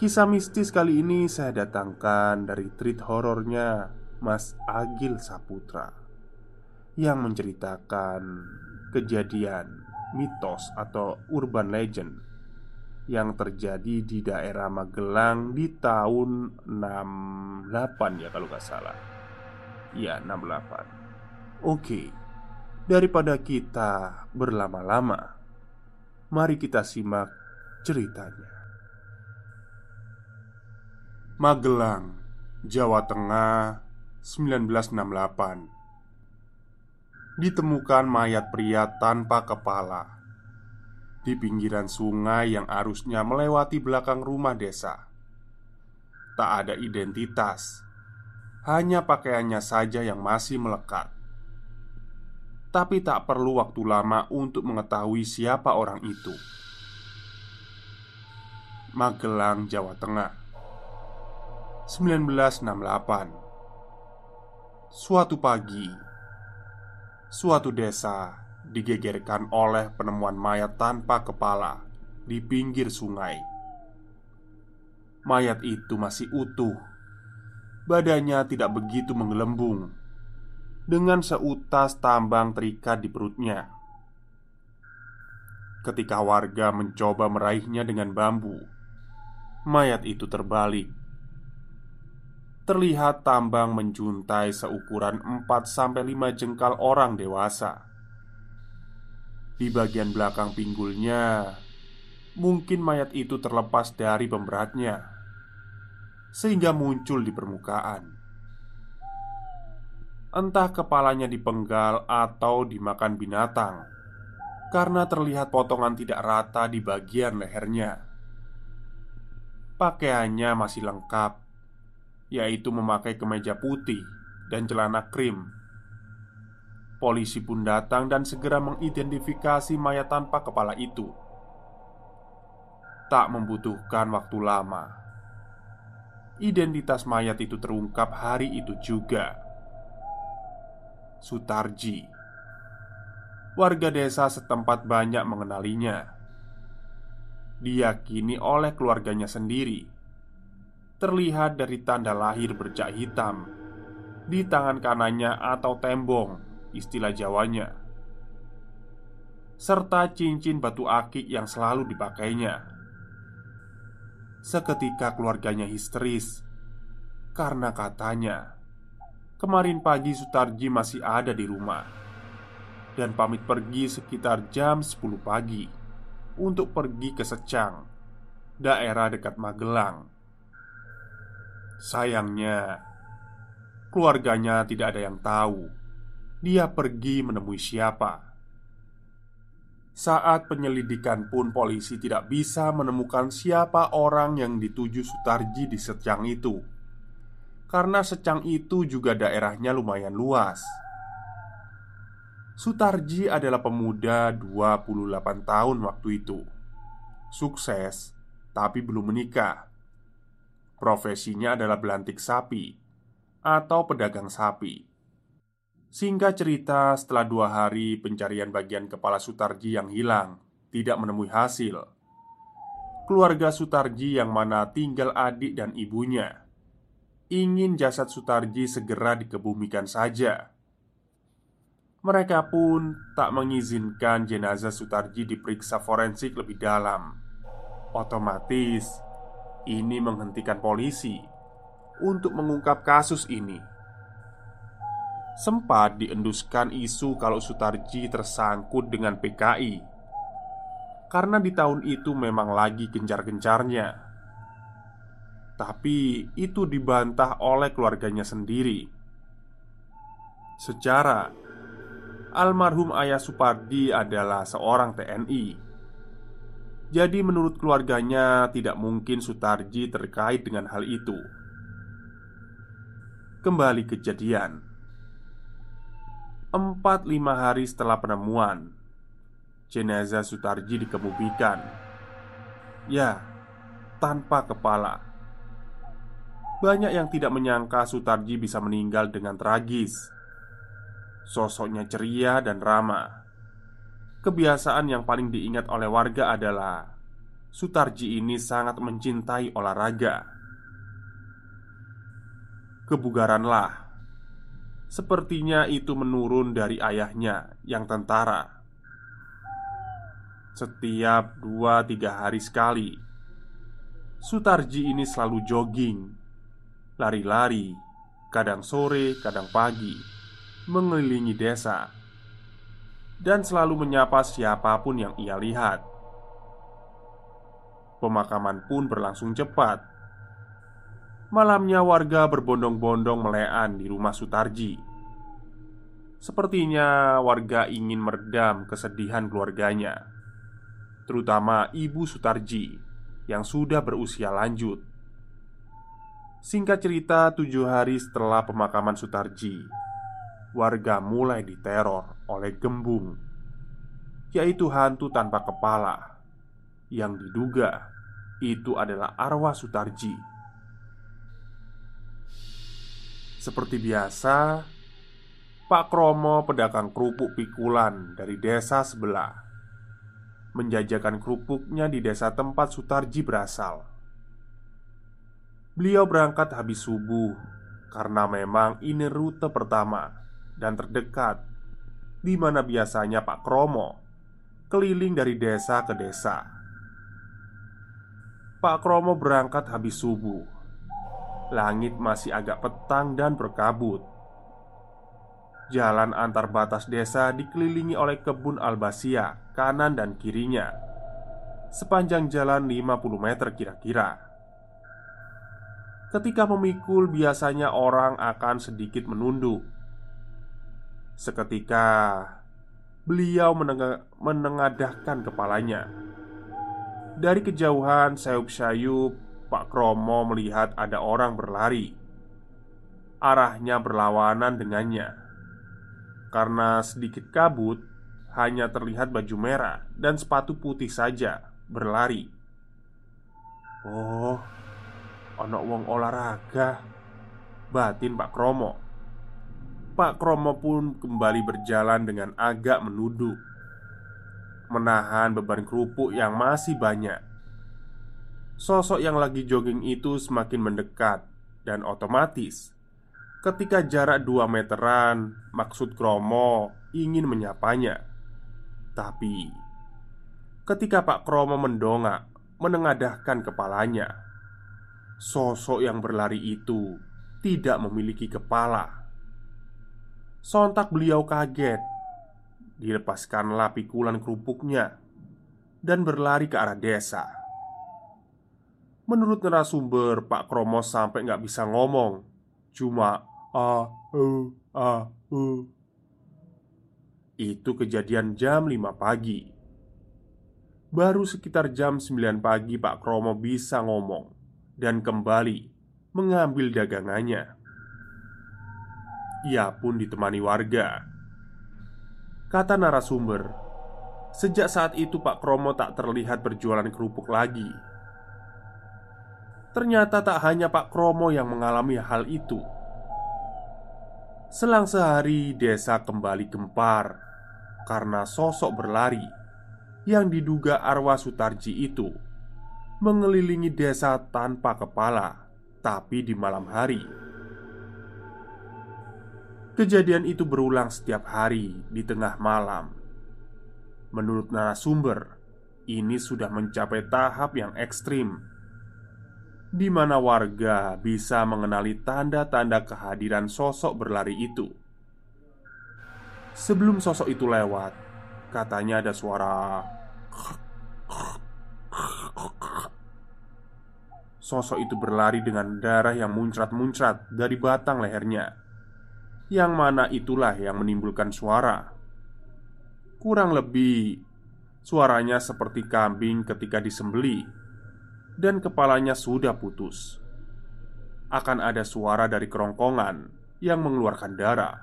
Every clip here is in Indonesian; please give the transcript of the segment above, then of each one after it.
Kisah mistis kali ini saya datangkan dari treat horornya Mas Agil Saputra Yang menceritakan kejadian mitos atau urban legend Yang terjadi di daerah Magelang di tahun 68 ya kalau nggak salah. Ya 68 Oke Daripada kita berlama-lama Mari kita simak ceritanya Magelang, Jawa Tengah 1968 Ditemukan mayat pria tanpa kepala Di pinggiran sungai yang arusnya melewati belakang rumah desa. Tak ada identitas Hanya pakaiannya saja yang masih melekat. Tapi tak perlu waktu lama untuk mengetahui siapa orang itu. Magelang, Jawa Tengah 1968 Suatu pagi Suatu desa digegerkan oleh penemuan mayat tanpa kepala di pinggir sungai. Mayat itu masih utuh. Badannya tidak begitu menggelembung Dengan seutas tambang terikat di perutnya. Ketika warga mencoba meraihnya dengan bambu Mayat itu terbalik terlihat tambang menjuntai seukuran 4-5 jengkal orang dewasa. Di bagian belakang pinggulnya Mungkin mayat itu terlepas dari pemberatnya Sehingga muncul di permukaan. Entah kepalanya dipenggal atau dimakan binatang Karena terlihat potongan tidak rata di bagian lehernya. Pakaiannya masih lengkap yaitu memakai kemeja putih dan celana krim. Polisi pun datang dan segera mengidentifikasi mayat tanpa kepala itu. Tak membutuhkan waktu lama, identitas mayat itu terungkap hari itu juga. Sutarji, warga desa setempat banyak mengenalinya. Diyakini oleh keluarganya sendiri terlihat dari tanda lahir bercak hitam di tangan kanannya atau tembong, istilah Jawanya, serta cincin batu akik yang selalu dipakainya. Seketika keluarganya histeris karena katanya kemarin pagi Sutarji masih ada di rumah dan pamit pergi sekitar jam 10 pagi untuk pergi ke Secang, daerah dekat Magelang Sayangnya, keluarganya tidak ada yang tahu dia pergi menemui siapa. Saat penyelidikan pun polisi tidak bisa menemukan siapa orang yang dituju Sutarji di Secang itu Karena Secang itu juga daerahnya lumayan luas. Sutarji adalah pemuda 28 tahun waktu itu. Sukses, tapi belum menikah Profesinya adalah belantik sapi Atau pedagang sapi Singkat cerita, setelah dua hari pencarian bagian kepala Sutarji yang hilang tidak menemui hasil, keluarga Sutarji yang mana tinggal adik dan ibunya ingin jasad Sutarji segera dikebumikan saja. Mereka pun tak mengizinkan jenazah Sutarji diperiksa forensik lebih dalam. Otomatis, ini menghentikan polisi untuk mengungkap kasus ini. Sempat dienduskan isu kalau Sutarji tersangkut dengan PKI Karena di tahun itu memang lagi gencar-gencarnya. Tapi itu dibantah oleh keluarganya sendiri. Secara Almarhum ayah Supardi adalah seorang TNI Jadi menurut keluarganya tidak mungkin Sutarji terkait dengan hal itu. Kembali kejadian. Empat lima hari setelah penemuan Jenazah Sutarji dikebumikan Ya, tanpa kepala. Banyak yang tidak menyangka Sutarji bisa meninggal dengan tragis. Sosoknya ceria dan ramah Kebiasaan yang paling diingat oleh warga adalah Sutarji ini sangat mencintai olahraga. Kebugaranlah. Sepertinya itu menurun dari ayahnya yang tentara. Setiap dua tiga hari sekali Sutarji ini selalu jogging Lari-lari Kadang sore, kadang pagi Mengelilingi desa Dan selalu menyapa siapa pun yang ia lihat. Pemakaman pun berlangsung cepat. Malamnya warga berbondong-bondong melean di rumah Sutarji. Sepertinya warga ingin meredam kesedihan keluarganya Terutama ibu Sutarji Yang sudah berusia lanjut. Singkat cerita, tujuh hari setelah pemakaman Sutarji Warga mulai diteror oleh gembung Yaitu hantu tanpa kepala Yang diduga itu adalah arwah Sutarji Seperti biasa, Pak Kromo, pedagang kerupuk pikulan dari desa sebelah, menjajakan kerupuknya di desa tempat Sutarji berasal. Beliau berangkat habis subuh karena memang ini rute pertama dan terdekat di mana biasanya Pak Kromo keliling dari desa ke desa. Pak Kromo berangkat habis subuh Langit masih agak petang dan berkabut. Jalan antar batas desa dikelilingi oleh kebun albasia kanan dan kirinya. Sepanjang jalan 50 meter kira-kira. Ketika memikul, biasanya orang akan sedikit menunduk. Seketika beliau menengadahkan kepalanya. Dari kejauhan, sayup-sayup Pak Kromo melihat ada orang berlari. Arahnya berlawanan dengannya. Karena sedikit kabut, hanya terlihat baju merah dan sepatu putih saja berlari. Oh, ono wong olahraga. Batin Pak Kromo. Pak Kromo pun kembali berjalan dengan agak menunduk Menahan beban kerupuk yang masih banyak. Sosok yang lagi jogging itu semakin mendekat Dan otomatis Ketika jarak 2 meteran Maksud Kromo ingin menyapanya. Tapi Ketika Pak Kromo mendongak Menengadahkan kepalanya Sosok yang berlari itu Tidak memiliki kepala Sontak beliau kaget. Dilepaskanlah pikulan kerupuknya Dan berlari ke arah desa. Menurut narasumber, Pak Kromo sampai nggak bisa ngomong. Cuma a u a u Itu kejadian jam 5 pagi. Baru sekitar jam 9 pagi Pak Kromo bisa ngomong Dan kembali mengambil dagangannya Ia pun ditemani warga. Kata narasumber Sejak saat itu Pak Kromo tak terlihat berjualan kerupuk lagi. Ternyata tak hanya Pak Kromo yang mengalami hal itu. Selang sehari desa kembali gempar Karena sosok berlari Yang diduga arwah Sutarji itu Mengelilingi desa tanpa kepala Tapi di malam hari Kejadian itu berulang setiap hari di tengah malam. Menurut narasumber, ini sudah mencapai tahap yang ekstrim, di mana warga bisa mengenali tanda-tanda kehadiran sosok berlari itu. Sebelum sosok itu lewat, katanya ada suara Sosok itu berlari dengan darah yang muncrat-muncrat dari batang lehernya yang mana itulah yang menimbulkan suara. Kurang lebih, suaranya seperti kambing ketika disembeli, dan kepalanya sudah putus. Akan ada suara dari kerongkongan yang mengeluarkan darah.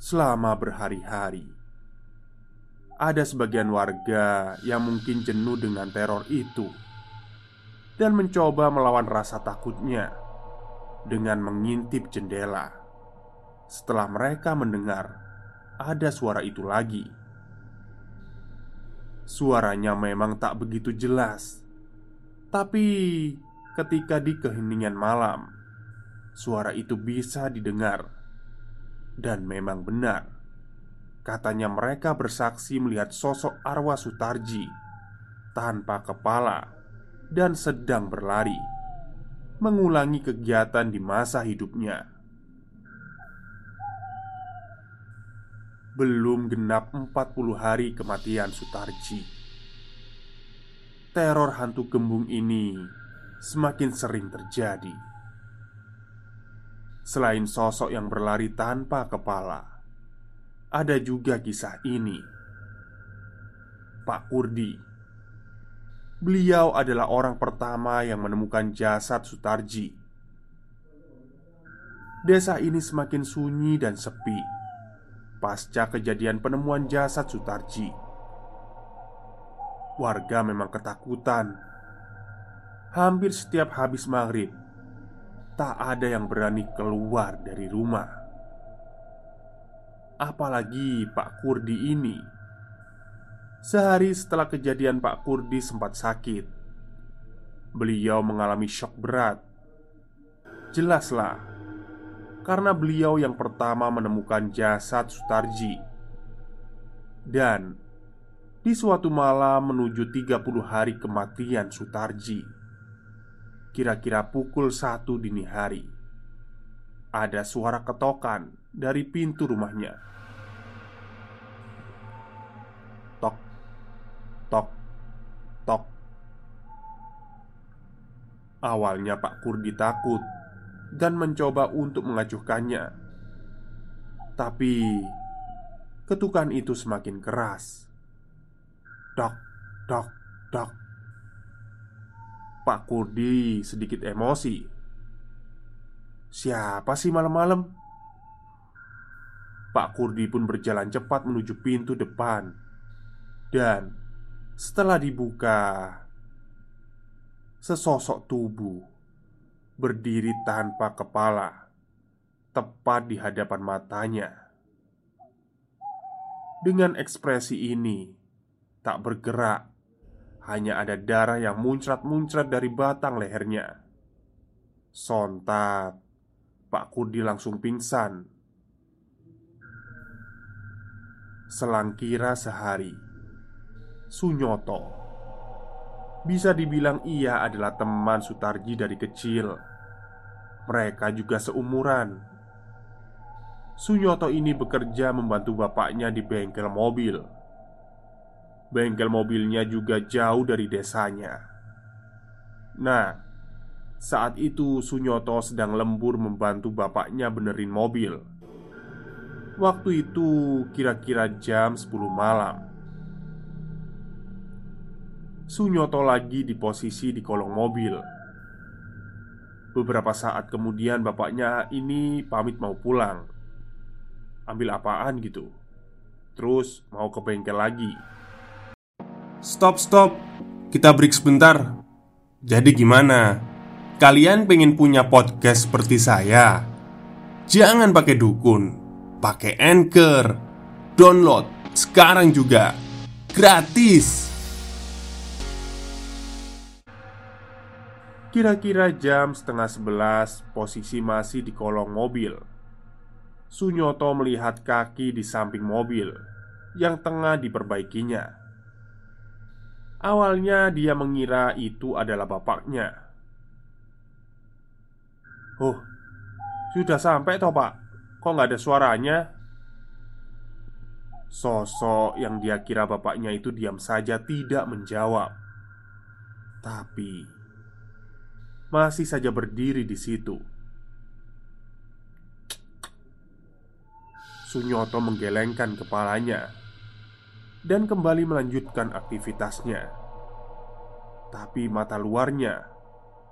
Selama berhari-hari, ada sebagian warga yang mungkin jenuh dengan teror itu dan mencoba melawan rasa takutnya dengan mengintip jendela. Setelah mereka mendengar ada suara itu lagi, suaranya memang tak begitu jelas, tapi ketika di keheningan malam, suara itu bisa didengar, dan memang benar. Katanya, mereka bersaksi melihat sosok arwah Sutarji tanpa kepala dan sedang berlari, mengulangi kegiatan di masa hidupnya. Belum genap 40 hari kematian Sutarji Teror hantu gembung ini semakin sering terjadi Selain sosok yang berlari tanpa kepala Ada juga kisah ini Pak Kurdi Beliau adalah orang pertama yang menemukan jasad Sutarji. Desa ini semakin sunyi dan sepi pasca kejadian penemuan jasad Sutarji. Warga memang ketakutan. Hampir setiap habis maghrib, tak ada yang berani keluar dari rumah. Apalagi Pak Kurdi ini Sehari setelah kejadian Pak Kurdi sempat sakit. Beliau mengalami shock berat. Jelaslah Karena beliau yang pertama menemukan jasad Sutarji. Dan Di suatu malam menuju 30 hari kematian Sutarji. Kira-kira pukul satu dini hari Ada suara ketokan dari pintu rumahnya Tok, tok. Awalnya Pak Kurdi takut dan mencoba untuk mengacuhkannya. Tapi ketukan itu semakin keras. Dok, dok, dok. Pak Kurdi sedikit emosi. Siapa sih malam-malam? Pak Kurdi pun berjalan cepat menuju pintu depan dan setelah dibuka, sesosok tubuh berdiri tanpa kepala tepat di hadapan matanya. Dengan ekspresi ini, tak bergerak, hanya ada darah yang muncrat-muncrat dari batang lehernya. Sontak, Pak Kurdi langsung pingsan. Selang kira sehari, Sunyoto. Bisa dibilang ia adalah teman Sutarji dari kecil. Mereka juga seumuran. Sunyoto ini bekerja membantu bapaknya di bengkel mobil. Bengkel mobilnya juga jauh dari desanya. Nah, saat itu Sunyoto sedang lembur membantu bapaknya benerin mobil. Waktu itu kira-kira jam 10 malam Sunyoto lagi di posisi di kolong mobil. Beberapa saat kemudian bapaknya ini pamit mau pulang Ambil apaan gitu Terus mau ke bengkel lagi Stop, stop. Kita break sebentar. Jadi gimana? Kalian pengen punya podcast seperti saya? Jangan pakai dukun, pakai Anchor. Download sekarang juga. Gratis. Kira-kira jam setengah sebelas Posisi masih di kolong mobil Sunyoto melihat kaki di samping mobil Yang tengah diperbaikinya Awalnya dia mengira itu adalah bapaknya Oh, sudah sampai toh pak? Kok nggak ada suaranya? Sosok yang dia kira bapaknya itu diam saja tidak menjawab Tapi masih saja berdiri di situ. Sunyoto menggelengkan kepalanya dan kembali melanjutkan aktivitasnya. Tapi mata luarnya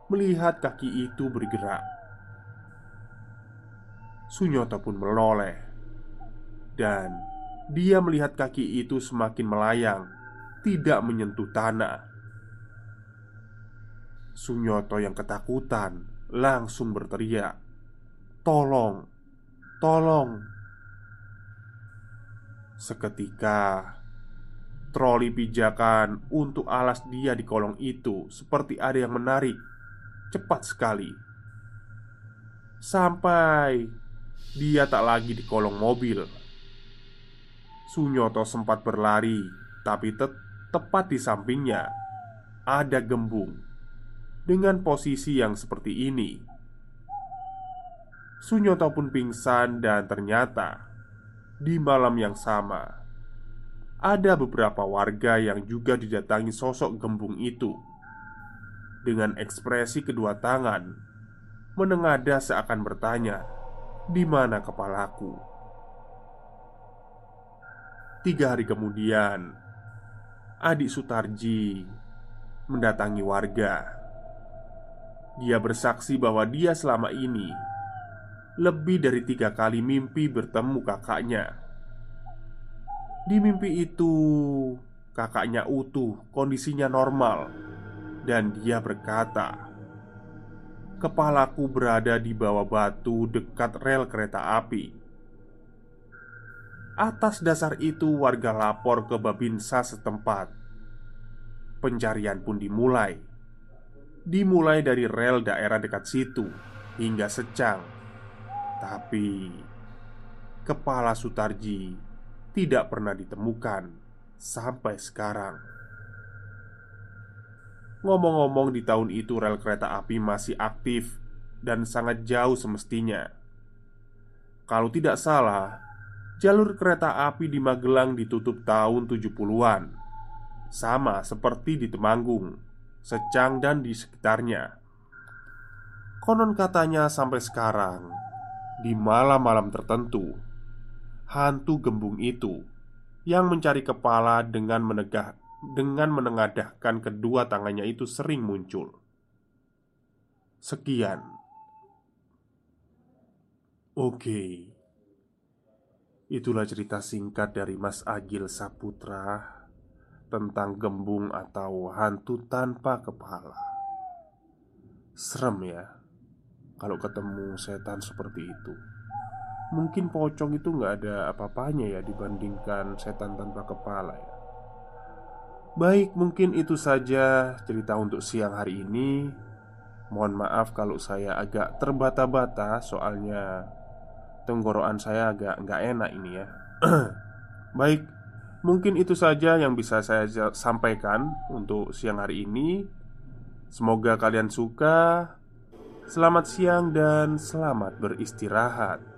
melihat kaki itu bergerak. Sunyoto pun meloleh, dan dia melihat kaki itu semakin melayang, tidak menyentuh tanah. Sunyoto yang ketakutan langsung berteriak, "Tolong! Tolong!" Seketika troli pijakan untuk alas dia di kolong itu seperti ada yang menarik cepat sekali. Sampai dia tak lagi di kolong mobil. Sunyoto sempat berlari, tapi te tepat di sampingnya ada gembung dengan posisi yang seperti ini. Sunyoto pun pingsan dan ternyata di malam yang sama ada beberapa warga yang juga didatangi sosok gembung itu dengan ekspresi kedua tangan menengada seakan bertanya, "Di mana kepalaku?" Tiga hari kemudian, adik Sutarji mendatangi warga dia bersaksi bahwa dia selama ini lebih dari tiga kali mimpi bertemu kakaknya. Di mimpi itu, kakaknya utuh, kondisinya normal, dan dia berkata, "Kepalaku berada di bawah batu dekat rel kereta api." Atas dasar itu, warga lapor ke Babinsa setempat. Pencarian pun dimulai dimulai dari rel daerah dekat situ hingga Secang. Tapi kepala Sutarji tidak pernah ditemukan sampai sekarang. Ngomong-ngomong, di tahun itu rel kereta api masih aktif dan sangat jauh semestinya. Kalau tidak salah, jalur kereta api di Magelang ditutup tahun 70-an. Sama seperti di Temanggung Secang dan di sekitarnya. Konon katanya sampai sekarang di malam-malam tertentu hantu gembung itu yang mencari kepala dengan menegah dengan menengadahkan kedua tangannya itu sering muncul. Sekian. Oke. Itulah cerita singkat dari Mas Agil Saputra tentang gembung atau hantu tanpa kepala. Serem ya kalau ketemu setan seperti itu. Mungkin pocong itu nggak ada apa-apanya ya dibandingkan setan tanpa kepala ya. Baik, mungkin itu saja cerita untuk siang hari ini. Mohon maaf kalau saya agak terbata-bata soalnya tenggorokan saya agak nggak enak ini ya. Baik, Mungkin itu saja yang bisa saya sampaikan untuk siang hari ini. Semoga kalian suka. Selamat siang dan selamat beristirahat.